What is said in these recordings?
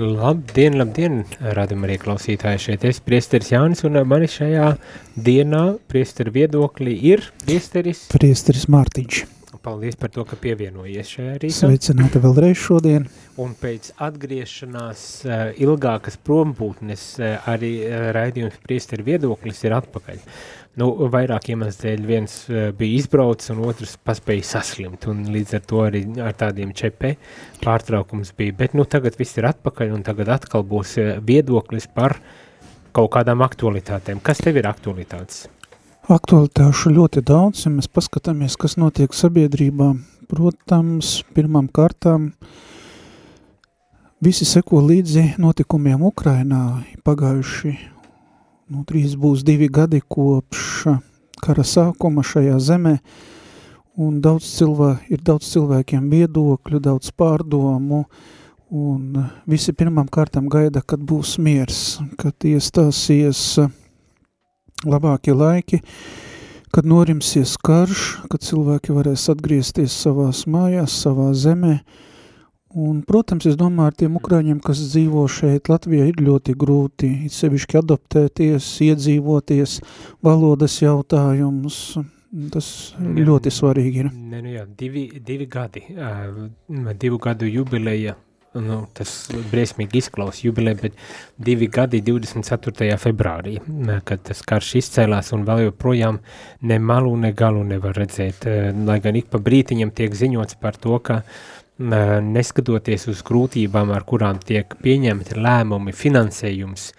Labdien, labdien, radam arī klausītāji šeit. Es priesteris Jānis un mani šajā dienā priesteri viedoklī ir priesteris... Priesteris Mārtiņš. Paldies par to, ka pievienojies šajā rītā. Sveicināti vēlreiz šodien. Un pēc atgriešanās uh, ilgākas prombūtnes uh, arī uh, raidījums priesteri viedoklis ir atpakaļ. Uh, Nu, vairāk iemeslu dēļ viens uh, bija izbraucis, un otrs paspēja saslimt. Līdz ar to arī ar tādiem ČP pārtraukums bija. Bet nu, tagad viss ir atpakaļ, un tagad atkal būs uh, viedoklis par kaut kādām aktualitātēm. Kas tev ir aktualitātes? Aktualitāšu ļoti daudz, ja mēs paskatāmies, kas notiek sabiedrībā. Protams, pirmām kārtām visi seko līdzi notikumiem Ukrainā pagājuši nu, drīz būs divi gadi kopš kara sākuma šajā zemē, un daudz cilvē, ir daudz cilvēkiem viedokļu, daudz pārdomu, un visi pirmām kārtām gaida, kad būs miers, kad iestāsies labākie laiki, kad norimsies karš, kad cilvēki varēs atgriezties savās mājās, savā zemē, Un, protams, es domāju, ar tiem ukrāņiem, kas dzīvo šeit Latvijā, ir ļoti grūti, sevišķi adoptēties, iedzīvoties, valodas jautājumus, tas jā, ļoti svarīgi ir. Ne, nu jā, divi, divi gadi, divu gadu jubileja, nu, tas briesmīgi izklaus jubileja, bet divi gadi 24. februārī, kad tas karš izcēlās un vēl joprojām ne malu, ne galu nevar redzēt, lai gan ik pa brītiņam tiek ziņots par to, ka uh, neskatoties uz grūtībām, ar kurām tiek pieņemti lēmumi, finansējums,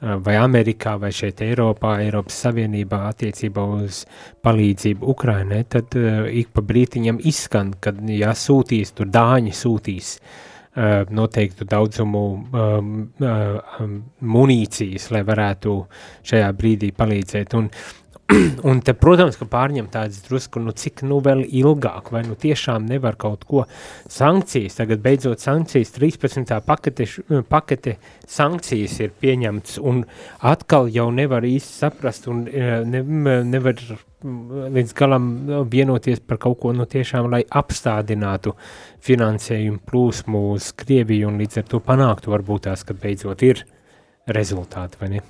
vai Amerikā, vai šeit Eiropā, Eiropas Savienībā attiecībā uz palīdzību Ukrainai, tad ik pa brītiņam izskan, kad jā, sūtīs, tur dāņi sūtīs noteiktu daudzumu um, uh, munīcijas, lai varētu šajā brīdī palīdzēt. Un un te, protams, ka pārņem tādas drusku, nu cik nu vēl ilgāk, vai nu tiešām nevar kaut ko sankcijas, tagad beidzot sankcijas, 13. pakete, pakete sankcijas ir pieņemts, un atkal jau nevar īsti saprast, un e, ne, nevar līdz galam vienoties par kaut ko, nu tiešām, lai apstādinātu finansējumu plūsmu uz Krieviju, un līdz ar to panāktu varbūt tās, ka beidzot ir rezultāti, vai ne?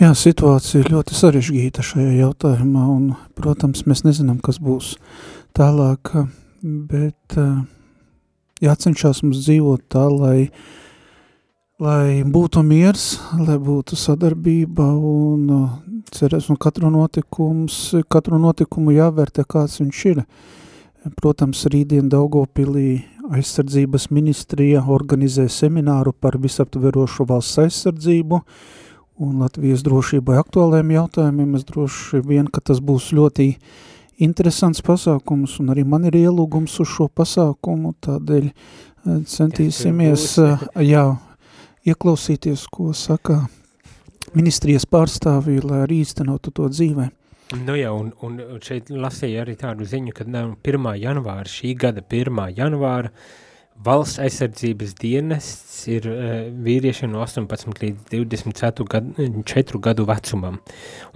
Jā, situācija ir ļoti sarežģīta šajā jautājumā, un, protams, mēs nezinām, kas būs tālāk, bet jācenšas mums dzīvot tā, lai, lai būtu miers, lai būtu sadarbība, un cerēs, un katru, notikums, katru notikumu jāvērtē, kāds viņš ir. Protams, rītdien Daugopilī aizsardzības ministrija organizē semināru par visaptverošu valsts aizsardzību, un Latvijas drošībai aktuāliem jautājumiem. Es droši vien, ka tas būs ļoti interesants pasākums, un arī man ir ielūgums uz šo pasākumu, tādēļ eh, centīsimies, eh, jā, ieklausīties, ko saka ministrijas pārstāvī, lai arī īstenotu to dzīvē. Nu jā, un, un šeit lasīja arī tādu ziņu, ka 1. janvāra, šī gada 1. janvāra, uh, Valsts aizsardzības dienests ir uh, vīriešiem no 18 līdz 24 gadu, 4 gadu vecumam,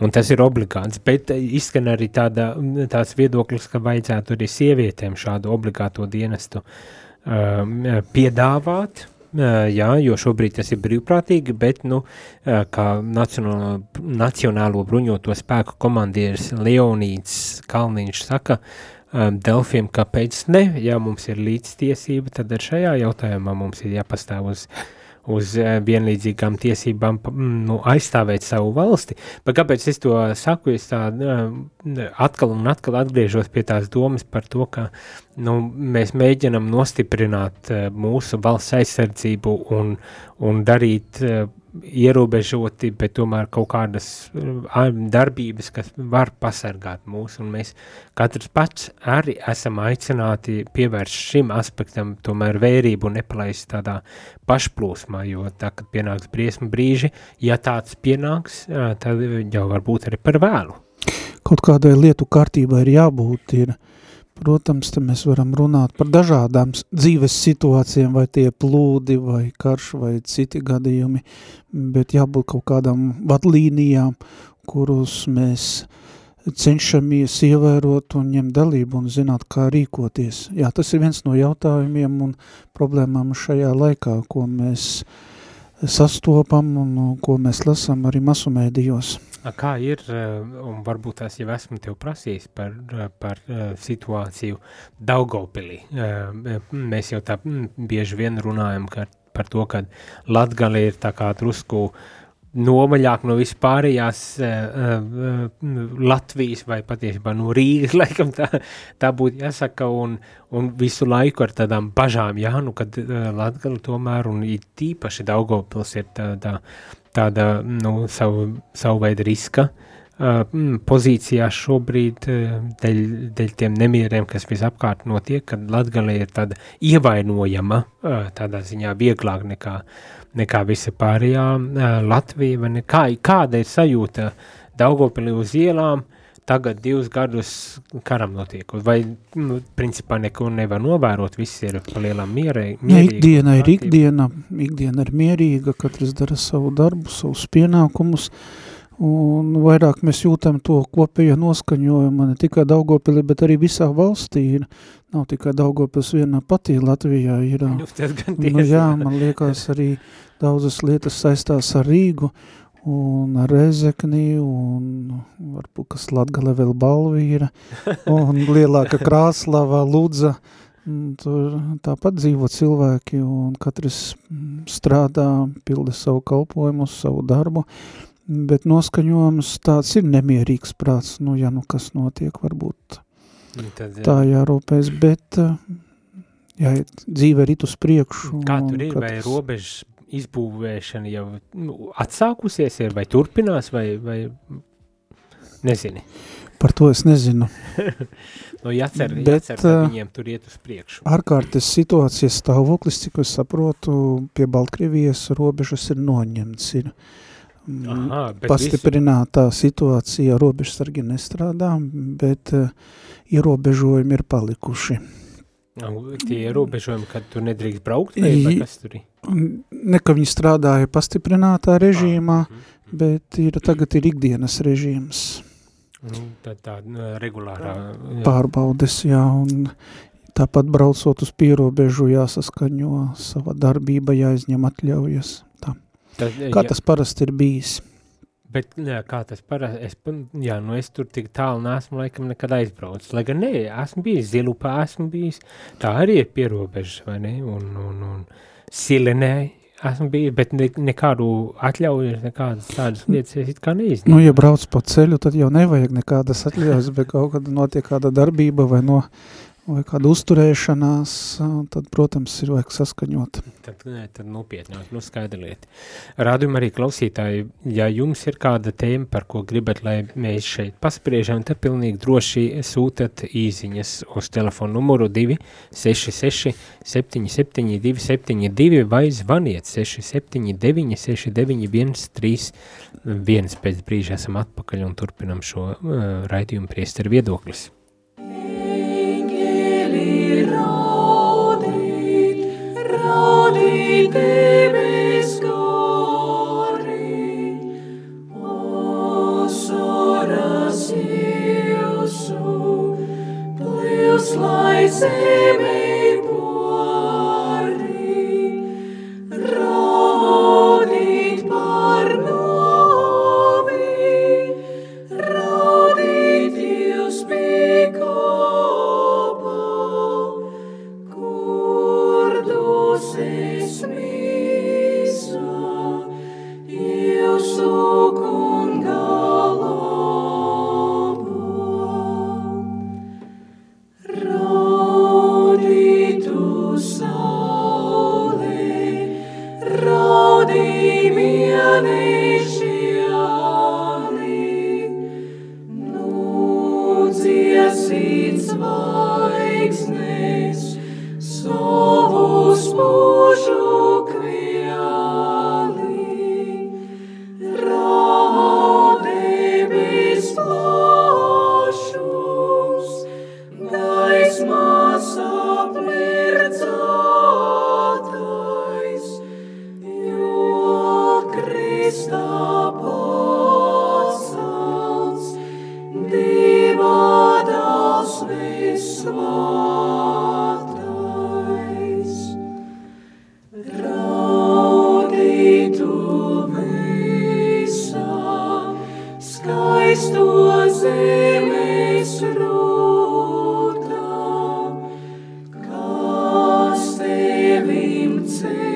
un tas ir obligāts, bet izskan arī tāda, tāds viedoklis, ka vajadzētu arī sievietēm šādu obligāto dienestu uh, piedāvāt, uh, jā, jo šobrīd tas ir brīvprātīgi, bet, nu, uh, kā nacionālo, nacionālo bruņoto spēku komandieris Leonīds Kalniņš saka, uh, um, Delfiem, kāpēc ne, ja mums ir līdztiesība, tad ar šajā jautājumā mums ir jāpastāv uz, uz uh, vienlīdzīgām tiesībām mm, nu, aizstāvēt savu valsti. Bet kāpēc es to saku? Es tā uh, atkal un atkal atgriežos pie tās domas par to, ka nu, mēs mēģinam nostiprināt mūsu valsts aizsardzību un, un darīt ierobežoti, bet tomēr kaut kādas darbības, kas var pasargāt mūs, un mēs katrs pats arī esam aicināti pievērst šim aspektam tomēr vērību un nepalaist tādā pašplūsmā, jo tā, kad pienāks briesma brīži, ja tāds pienāks, tad jau var būt arī par vēlu. kaut kādai lietu kārtībai ir jābūt, ir, protams, mēs varam runāt par dažādām dzīves situācijām, vai tie plūdi, vai karš, vai citi gadījumi, bet jābūt kaut kādām vadlīnijām, kurus mēs cenšamies ievērot un ņemt dalību un zināt, kā rīkoties. Jā, tas ir viens no jautājumiem un problēmām šajā laikā, ko mēs sastopam un ko mēs lasām arī masu mēdījos. Kā ir, eh, un varbūt es jau esmu tev prasījis par, eh, par eh, situāciju Daugavpilī. Mēs jau tā bieži vien runājam par to, ka Latgali ir tā kā drusku nomaļāk no vispārējās uh, uh, Latvijas vai patiesībā no Rīgas, laikam tā, tā būtu jāsaka, un, un visu laiku ar tādām bažām, jā, nu, kad uh, Latgali tomēr, un tīpaši Daugavpils ir tā, tā tāda nu, savu, savu veidu riska uh, pozīcijā šobrīd uh, dēļ, dēļ tiem nemieriem, kas visapkārt notiek, kad Latgalē ir tāda ievainojama, uh, tādā ziņā vieglāk nekā, nekā visa pārējā uh, Latvija, vai? Kā, kāda ir sajūta Daugopilī uz ielām, tagad divus gadus karam notiek, vai, nu, principā neko nevar novērot, viss ir palielam mierē, mierīgi. Ja, ikdiena ir ikdiena, ikdiena ir mierīga, katrs dara savu darbu, savus pienākumus, un vairāk mēs jūtam to kopējo noskaņojumu, ne tikai Daugopili, bet arī visā valstī ir, nav tikai Daugopils vienā patī Latvijā ir, nu, nu jā, man liekas arī daudzas lietas saistās ar Rīgu, un Rezekni, un varbūt, kas Latgale vēl balvīra, un lielāka Krāslava, Ludza, tur tāpat dzīvo cilvēki, un katrs strādā, pilda savu kalpojumu, savu darbu, bet noskaņojums tāds ir nemierīgs prāts, nu, ja nu kas notiek, varbūt nu, Tad, jā. tā jārūpēs, bet jā, dzīve ir it uz priekšu. Kā tur ir, vai robežas izbūvēšana jau nu, atsākusies ir, vai turpinās, vai, vai nezini? Par to es nezinu. no jācer, Bet, jācer, ka viņiem tur iet uz priekšu. Ārkārtas situācijas stāvoklis, cik es saprotu, pie Baltkrievijas robežas ir noņemts. Ir Aha, pastiprinātā visu... situācija robežsargi nestrādā, bet uh, ierobežojumi ir palikuši. Tie ierobežojumi, kad tu nedrīkst braukt, vai, vai kas tur ir? Ne, ka viņi strādāja pastiprinātā režīmā, ah, mm, mm. bet ir, tagad ir ikdienas režīms. Nu, tā, tā regulārā. Jā. Pārbaudes, jā, un tāpat braucot uz pierobežu jāsaskaņo sava darbība, jāizņem atļaujas. Tā. Tad, Kā jā. tas parasti ir bijis? Bet, jā, kā tas parasti, es, jā, nu es tur tik tālu neesmu laikam nekad aizbraucis, lai gan ne, esmu bijis Zilupā, esmu bijis, tā arī ir pierobežas, vai ne, un, un, un Silenē esmu bijis, bet ne, nekādu atļauju, nekādas tādas lietas es it kā neizņemu. Nu, ja brauc pa ceļu, tad jau nevajag nekādas atļaujas, bet kaut kad notiek kāda darbība vai no vai kāda uzturēšanās, tad, protams, ir vajag saskaņot. Tad, nē, tad nopietnāk, nu skaidra lieta. Rādījumi arī klausītāji, ja jums ir kāda tēma, par ko gribat, lai mēs šeit paspriežam, tad pilnīgi droši sūtat īziņas uz telefonu numuru 266 77 272 vai zvaniet 679 691 31. Pēc brīža esam atpakaļ un turpinam šo uh, raidījumu priesteru viedoklis. Lord. sacīt zvaigznes savus mūžus. say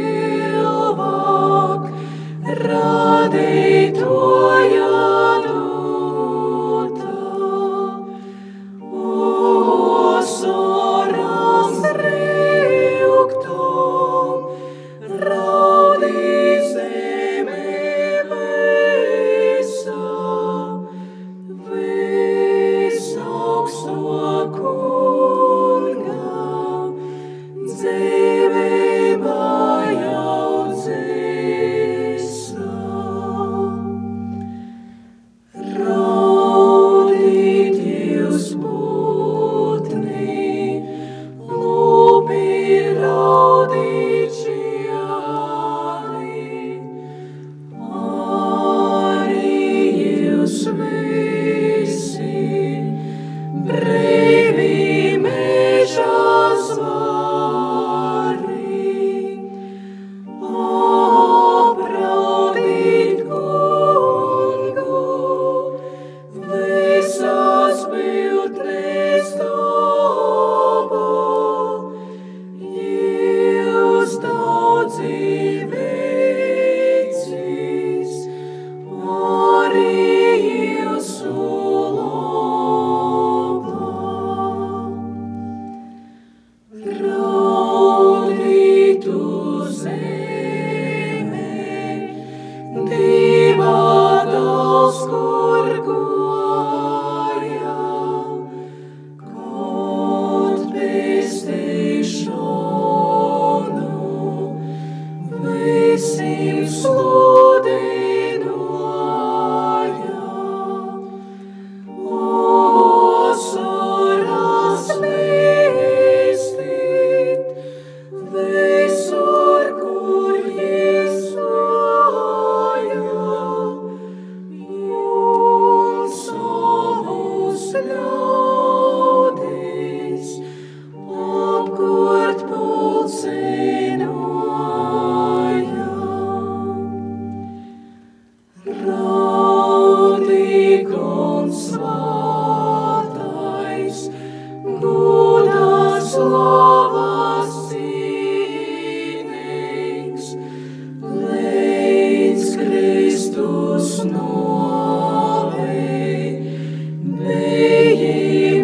visiem slūdz.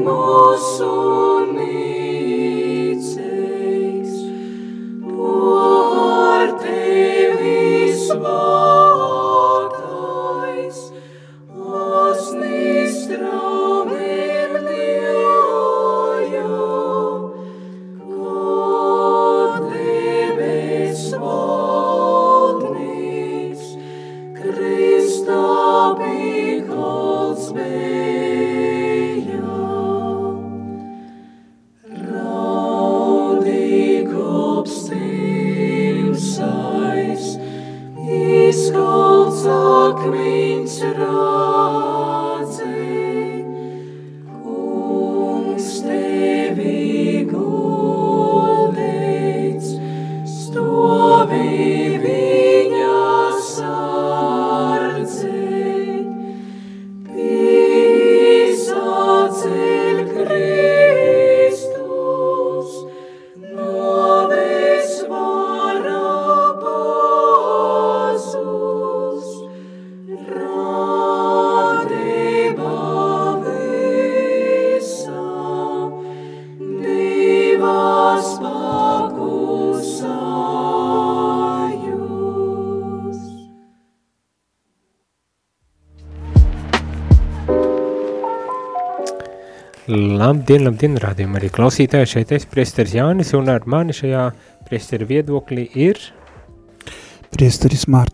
mūsu. Labdien, labdien, rādījumā arī klausītāji, šeit es priesteris Jānis, un ar mani šajā priesteri viedoklī ir... Priesteris Mārtiņš.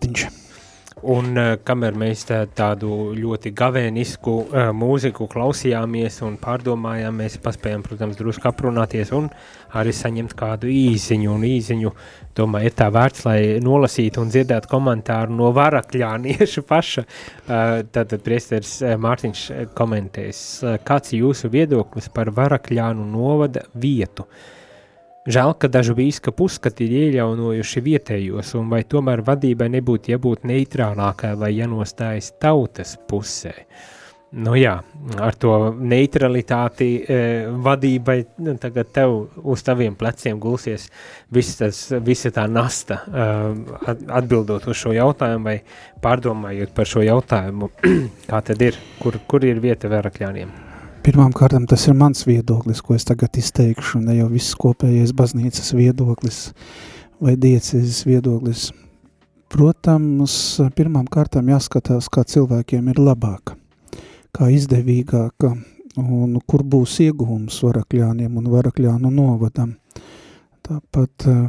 Un uh, kamēr mēs tā, tādu ļoti gavēnisku uh, mūziku klausījāmies un pārdomājām, mēs paspējām, protams, drusku aprunāties un arī saņemt kādu īziņu un īziņu, domāju, ir tā vērts, lai nolasītu un dzirdētu komentāru no varakļāniešu paša. Uh, tātad priesteris Mārtiņš komentēs, kāds ir jūsu viedoklis par varakļānu novada vietu? Uh, Žēl, ka dažu bīskapu uzskati ir iejaunojuši vietējos, un vai tomēr vadībai nebūtu jābūt neitrālākai vai jānostājas tautas pusē. Nu jā, ar to neutralitāti e, vadībai nu, tagad tev uz taviem pleciem gulsies tas, visa tā nasta e, atbildot uz šo jautājumu vai pārdomājot par šo jautājumu, kā tad ir, kur, kur ir vieta vērakļāniem? Pirmām kārtām tas ir mans viedoklis, ko es tagad izteikšu, ne jau viss kopējais baznīcas viedoklis vai diecēzes viedoklis. Protams, pirmām kārtām jāskatās, kā cilvēkiem ir labāk kā izdevīgāka un kur būs ieguvums varakļāniem un varakļānu novadam. Tāpat eh,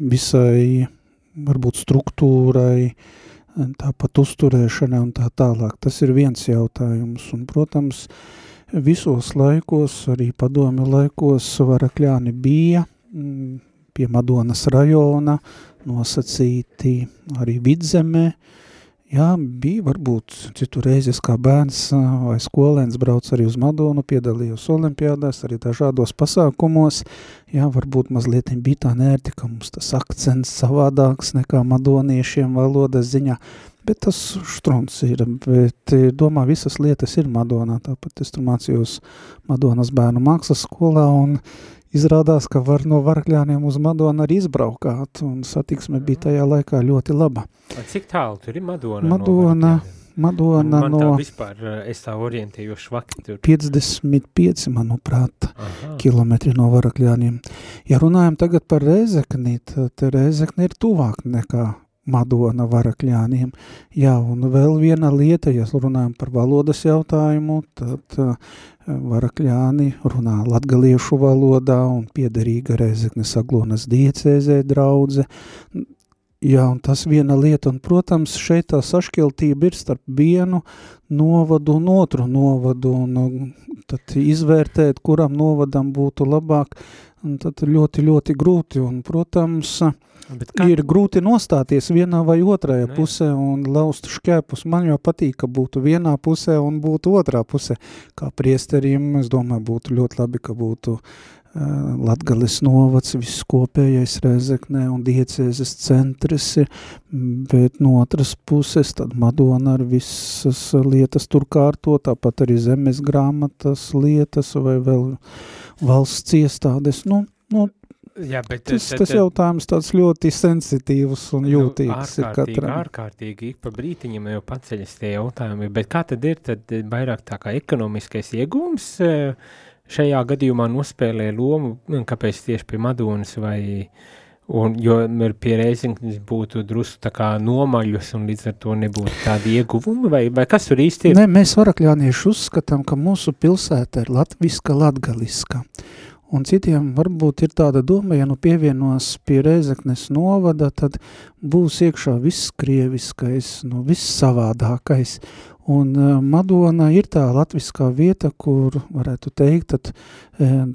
visai varbūt struktūrai, tāpat uzturēšanai un tā tālāk. Tas ir viens jautājums un, protams, visos laikos, arī padomi laikos varakļāni bija mm, pie Madonas rajona nosacīti arī vidzemē, Jā, bija varbūt citu reizes kā bērns vai skolēns brauc arī uz Madonu, piedalījos olimpiādās, arī dažādos pasākumos. Jā, varbūt mazliet bija tā nērti, ka mums tas akcents savādāks nekā madoniešiem valodas ziņā, bet tas štrons ir, bet domā visas lietas ir Madonā, tāpat es tur mācījos Madonas bērnu mākslas skolā un izrādās, ka var no Varakļāniem uz Madonu arī izbraukāt, un satiksme bija tajā laikā ļoti laba. Cik tālu tur ir Madona? Madona, no Madona man no... tā vispār, es tā orientēju švaki tur. 55, manuprāt, Aha. kilometri no Varakļāniem. Ja runājam tagad par Rezekni, tad Rezekni ir tuvāk nekā Madona varakļāniem. Jā, un vēl viena lieta, ja runājam par valodas jautājumu, tad uh, varakļāni runā latgaliešu valodā un piederīga Rezeknes Aglonas diecēzē draudze. Jā, un tas viena lieta, un, protams, šeit tā sašķeltība ir starp vienu novadu un otru novadu, un tad izvērtēt, kuram novadam būtu labāk, un tad ļoti, ļoti grūti, un, protams, uh, kā... ir grūti nostāties vienā vai otrajā ne. pusē un laust šķēpus. Man jau patīk, ka būtu vienā pusē un būtu otrā pusē. Kā priesteriem, es domāju, būtu ļoti labi, ka būtu uh, Latgales novads, viss kopējais Rezeknē un diecēzes centrs ir, bet no otras puses tad Madona ar visas lietas tur kārto, tāpat arī zemes grāmatas lietas vai vēl valsts iestādes. Nu, nu, Jā, bet tas, tad, tas jautājums tāds ļoti sensitīvs un nu, jūtīgs nu, ir katram. Ārkārtīgi, ik pa brītiņam jau paceļas tie jautājumi, bet kā tad ir tad vairāk tā kā ekonomiskais iegūms eh, šajā gadījumā nospēlē lomu, kāpēc tieši pie Madonas vai, un, jo pie Reizinknis būtu drusku tā kā nomaļus un līdz ar to nebūtu tādi ieguvumi, vai, vai kas tur īsti ir? Nē, mēs varakļānieši uzskatām, ka mūsu pilsēta ir latviska, latgaliska. Un citiem varbūt ir tāda doma, ja nu pievienos pie Rēzeknes novada, tad būs iekšā viss krieviskais, nu viss savādākais. Un uh, Madona ir tā latviskā vieta, kur varētu teikt, tad,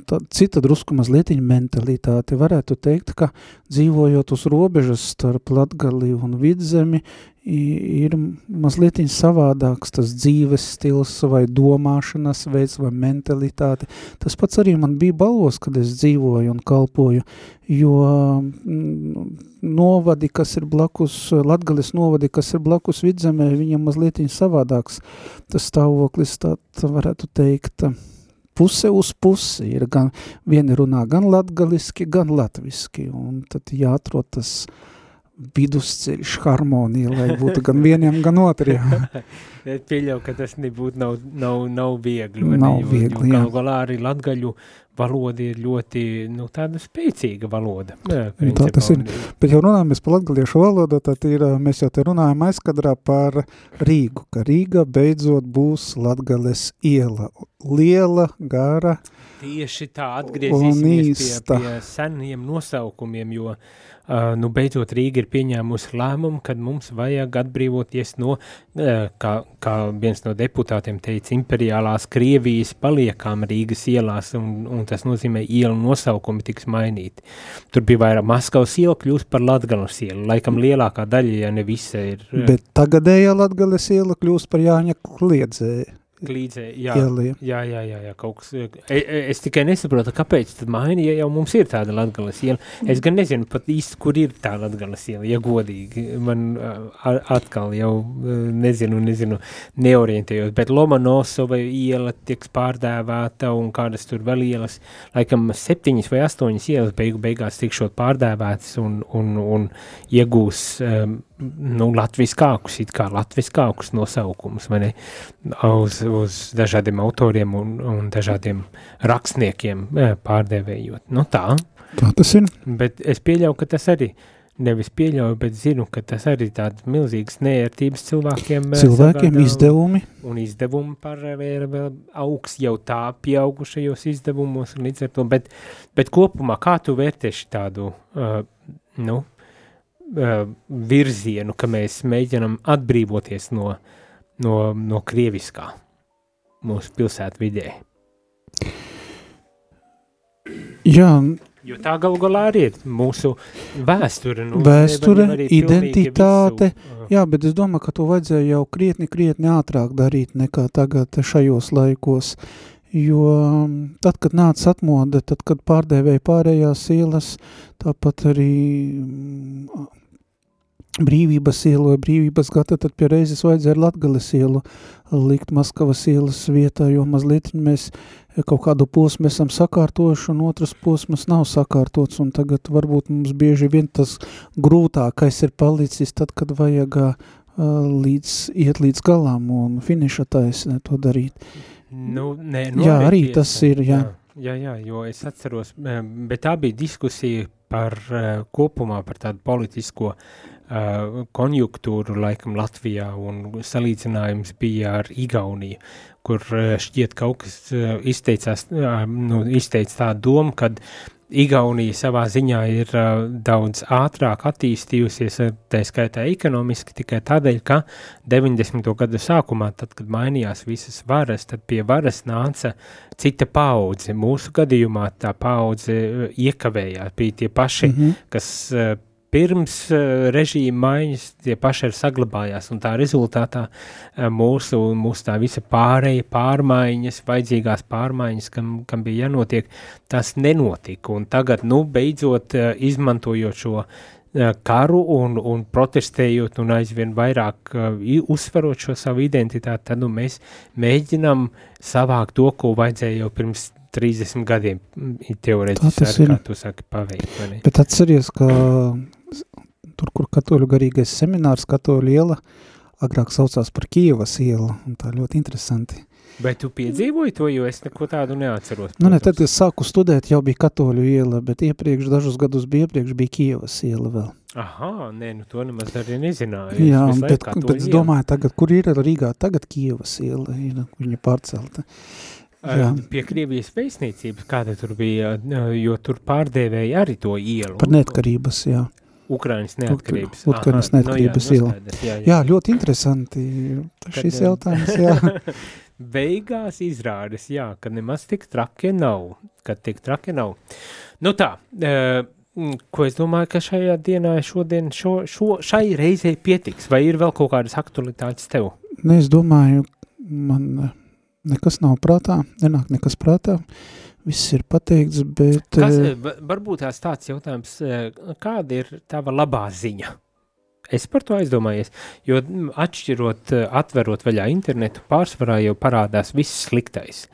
tā, cita drusku mazlietiņa mentalitāte. Varētu teikt, ka dzīvojot uz robežas starp Latgali un Vidzemi, ir mazliet savādāks tas dzīves stils vai domāšanas veids vai mentalitāte. Tas pats arī man bija balvos, kad es dzīvoju un kalpoju, jo novadi, kas ir blakus, Latgales novadi, kas ir blakus vidzemē, viņam mazliet savādāks tas stāvoklis, tā, tā varētu teikt, puse uz pusi ir gan, vieni runā gan latgaliski, gan latviski, un tad jāatrod tas uh, vidusceļš, harmonija, lai būtu gan vieniem, gan otriem. es pieļauju, ka tas nebūtu nav, nav, nav viegli. Nav ne, jo, viegli, jo, jā. Galā arī latgaļu valoda ir ļoti, nu, tāda spēcīga valoda. Jā, nu, tā tas ir. Bet jau runājamies par latgaliešu valodu, tad ir, mēs jau te runājam aizkadrā par Rīgu, ka Rīga beidzot būs latgales iela. Liela, gara. Tieši tā atgriezīsimies pie, pie seniem nosaukumiem, jo uh, nu, beidzot, Rīga ir pieņēmusi lēmumu, kad mums vajag atbrīvoties no, uh, kā, kā viens no deputātiem teica, imperiālās Krievijas paliekām Rīgas ielās, un, un tas nozīmē ielu nosaukumi tiks mainīti. Tur bija vairāk Maskavas iela kļūst par Latgalas ielu, laikam lielākā daļa, ja ne visa ir. Bet tagadējā Latgalas iela kļūst par Jāņa kliedzēju Klīdzē, jā, ieliem. jā, jā, jā, jā, kaut kas, e, e, es tikai nesaprotu, kāpēc tad maini, ja jau mums ir tāda Latgales iela, es gan nezinu pat īsti, kur ir tā Latgales iela, ja godīgi, man atkal jau e, nezinu, nezinu, neorientējos, bet Lomanosova iela tiek pārdēvēta un kādas tur vēl ielas, laikam septiņas vai astoņas ielas beigu beigās tikšot pārdēvētas un, un, un iegūs um, nu, latviskākus, it kā latviskākus nosaukumus, vai ne, uz, uz dažādiem autoriem un, un dažādiem rakstniekiem eh, pārdevējot. Nu tā, Tā tas ir. bet es pieļauju, ka tas arī, nevis pieļauju, bet zinu, ka tas arī tādas milzīgas neērtības cilvēkiem eh, Cilvēkiem sagādā izdevumi. Un izdevumi par eh, vēl augsts jau tā pieaugušajos izdevumos un līdz ar to, bet, bet kopumā kā tu vērtēši tādu, uh, nu, uh, virzienu, ka mēs mēģinam atbrīvoties no, no, no krieviskā mūsu pilsētu vidē. Jā, Jo tā galu galā arī ir mūsu vēsture. Nu, Vēsture, identitāte. Visu, uh, jā, bet es domāju, ka to vajadzēja jau krietni, krietni ātrāk darīt nekā tagad šajos laikos. Jo mm, tad, kad nāca atmode, tad, kad pārdēvēja pārējās ielas, tāpat arī mm, brīvības ielu vai brīvības gata, tad pie reizes vajadzēja Latgales ielu likt Maskavas ielas vietā, jo mazliet mēs kaut kādu posmu esam sakārtojuši un otras posmas nav sakārtots un tagad varbūt mums bieži vien tas grūtākais ir palicis tad, kad vajag uh, līdz, iet līdz galām un finiša taisnē to darīt. Nu, nē, nu, Jā, arī tiesa. tas ir, jā. Jā, jā, jo es atceros, eh, bet tā bija diskusija par uh, kopumā par tādu politisko uh, konjunktūru laikam Latvijā un salīdzinājums bija ar Igauniju, kur šķiet kaut kas izteicās, nu, izteica tādu domu, kad Igaunija savā ziņā ir daudz ātrāk attīstījusies, tā skaitā ekonomiski, tikai tādēļ, ka 90. gadu sākumā, tad, kad mainījās visas varas, tad pie varas nāca cita paudze. Mūsu gadījumā tā paudze iekavējās, bija tie paši, mm. -hmm. kas pirms uh, režīma maiņas tie paši ir saglabājās, un tā rezultātā uh, mūsu, mūsu tā visa pārēja, pārmaiņas, vajadzīgās pārmaiņas, kam, kam bija jānotiek, tas nenotika, un tagad, nu, beidzot, uh, izmantojot šo karu un, un protestējot un aizvien vairāk uh, uzsverot šo savu identitāti, tad, nu, mēs mēģinam savākt to, ko vajadzēja jau pirms 30 gadiem, mm, teorētiski, tas ir. tu saki, paveikt? Bet atceries, ka tur, kur katoļu garīgais seminārs, katoļu iela, agrāk saucās par Kievas ielu, un tā ļoti interesanti. Bet tu piedzīvoji to, jo es neko tādu neatceros. Nu, ne, protams. tad, kad sāku studēt, jau bija katoļu iela, bet iepriekš, dažus gadus bija iepriekš, bija Kievas iela vēl. Aha, nē, nu to nemaz arī nezināju. Jā, bet, bet es domāju, tagad, kur ir Rīgā, tagad Kievas iela, ir viņa pārcelta. Ā, Pie Krievijas pēcniecības, kāda tur bija, jo tur pārdēvēja arī to ielu. Par neatkarības, jā. Ukrainas neatkarības. Ukrainas neatkarības nu jā, iela. nu skaidrs, jā, jā. Jā, ļoti interesanti šis ā, jautājums, jā. Beigās izrādes, jā, ka nemaz tik traki nav, ka tik traki nav. Nu tā, ko es domāju, ka šajā dienā, šodien, šo, šo, šai reizei pietiks, vai ir vēl kaut kādas aktualitātes tev? Ne, es domāju, man nekas nav prātā, nenāk nekas prātā, viss ir pateikts, bet... Kas, eh, va- varbūt tās tāds jautājums, eh, kāda ir tava labā ziņa? Es par to aizdomājies, jo mm, atšķirot, eh, atverot vaļā internetu, pārsvarā jau parādās viss sliktais.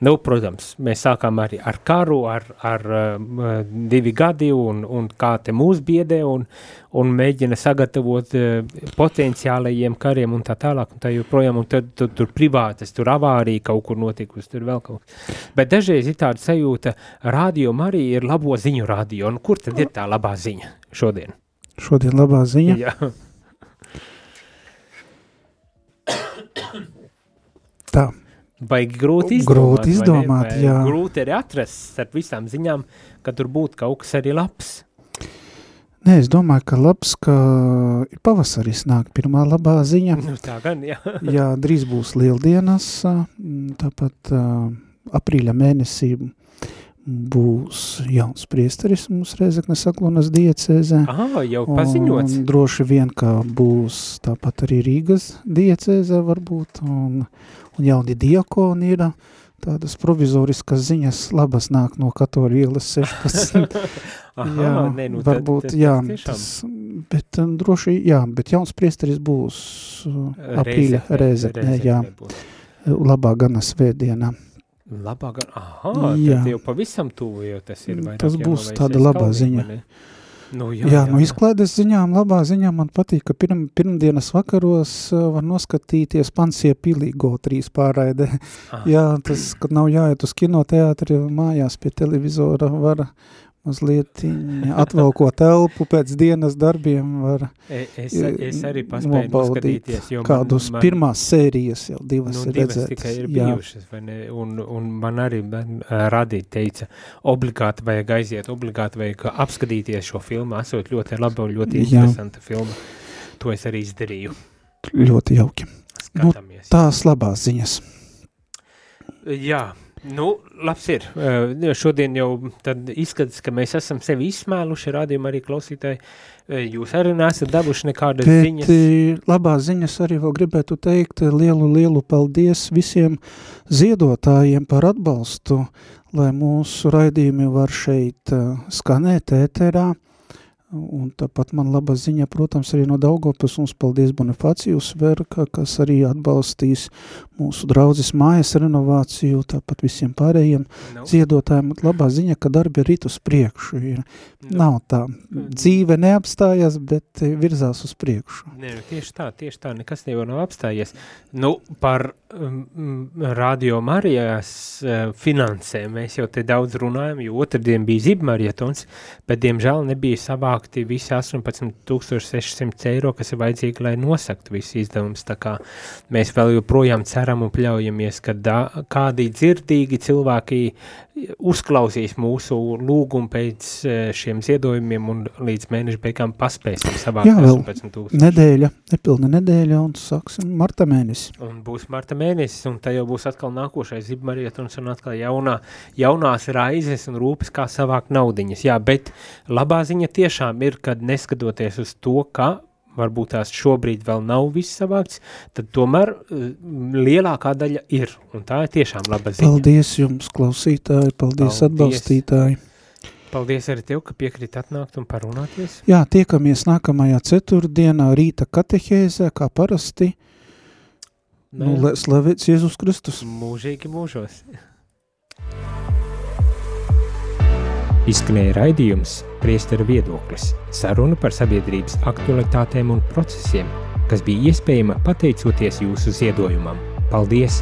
Nu, protams, mēs sākām arī ar karu, ar, ar uh, divi gadi, un, un kā te mūs biedē, un, un mēģina sagatavot uh, potenciālajiem kariem, un tā tālāk, un tā joprojām, un tad tur, tur privātas, tur avārija kaut kur notikusi, tur vēl kaut kas. Bet dažreiz ir tāda sajūta, radio arī ir labo ziņu radio, un kur tad ir tā labā ziņa šodien? Šodien labā ziņa. Jā. Baigi grūti izdomāt. Grūti vai ne? izdomāt, Vai jā. Grūti arī atrast starp visām ziņām, ka tur būtu kaut kas arī labs. nē, es domāju, ka labs, ka ir pavasaris nāk pirmā labā ziņa. Nu, tā gan, jā. Jā, drīz būs lieldienas, tāpat aprīļa mēnesī būs jauns priesteris mums Rezeknes Aklonas diecēzē. Aha, jau paziņots. Un droši vien, ka būs tāpat arī Rīgas diecēzē varbūt, un, un jauni diakoni ir tādas provizoriskas ziņas labas nāk no katoļu ielas 16. Aha, jā, nē, nu, varbūt, tad, tad, jā, tas, bet um, droši, jā, bet jauns priesteris būs uh, aprīļa Rezeknē, jā, labā gana svētdienā. Labāk, aha, Jā. tad jau pavisam tuvu jau tas ir. vairāk Tas būs tāda labā aizkaunīgi, ziņa. ne? Nu, Jā, jā, no izklaides ziņām, labā ziņā man patīk, ka pirm, pirmdienas vakaros uh, var noskatīties Pansie Pilīgo trīs pārraidē. Ah. Jā, tas, kad nav jāiet uz kinoteātri, mājās pie televizora var mazliet atvelko telpu pēc dienas darbiem, var E- Es, es arī paspēju noskatīties, jo kādus man, pirmās sērijas jau divas nu, ir divas redzētas. tikai ir Jā. bijušas, vai ne, un, un man arī man, ā, radīt teica, obligāti vajag aiziet, obligāti vajag apskatīties šo filmu, esot ļoti laba un ļoti Jā. interesanta filma. To es arī izdarīju. Ļoti jauki. Nu, Skatāmies. Tās labās ziņas. Jā, nu, labs ir. Šodien jau tad izskatās, ka mēs esam sevi izsmēluši, rādījumi arī klausītāji. Jūs arī nesat devuši nekādas Bet ziņas. labās ziņas arī vēl gribētu teikt lielu, lielu paldies visiem ziedotājiem par atbalstu, lai mūsu raidījumi var šeit skanēt ēterā. Un tāpat man laba ziņa, protams, arī no Daugavpils mums paldies Bonifācijus Verka, kas arī atbalstīs mūsu draudzes mājas renovāciju, tāpat visiem pārējiem Nu, ziedotājiem. Labā ziņa, ka darbi ir rit uz priekšu. Ir. nu, Nav tā. Dzīve neapstājas, bet eh, virzās uz priekšu. Nē, tieši tā, tieši tā, nekas jau nav apstājies. Nu, par um, radio Marijas uh, finansēm mēs jau te daudz runājam, jo otrdien bija zibmarietons, bet diemžēl nebija savākti visi 18,600 eiro, kas ir vajadzīgi, lai nosaktu visu izdevumus. Mēs vēl joprojām ceram un pļaujamies, ka da, kādi dzirdīgi cilvēki uzklausīs mūsu lūgumu pēc eh, šiem ziedojumiem un līdz mēneša beigām paspēsim savākt Jā, vēl 18,000. Nedēļa, nepilna nedēļa un sāksim marta mēnesi. Un būs marta mēnesis, un tā jau būs atkal nākošais zibmarietons un atkal jaunā, jaunās raizes un rūpes, kā savākt naudiņas. Jā, bet labā ziņa tiešām ir, kad neskatoties uz to, ka varbūt tās šobrīd vēl nav viss savākts, tad tomēr uh, lielākā daļa ir, un tā ir tiešām laba ziņa. Paldies jums, klausītāji, paldies, Paldies. atbalstītāji. Paldies arī tev, ka piekrīt atnākt un parunāties. Jā, tiekamies nākamajā ceturtdienā rīta katehēzē, kā parasti. Nu, lai slavēts Jēzus Kristus. Mūžīgi mūžos. Izskanēja raidījums Priesteru viedoklis – saruna par sabiedrības aktualitātēm un procesiem, kas bija iespējama pateicoties jūsu ziedojumam. Paldies!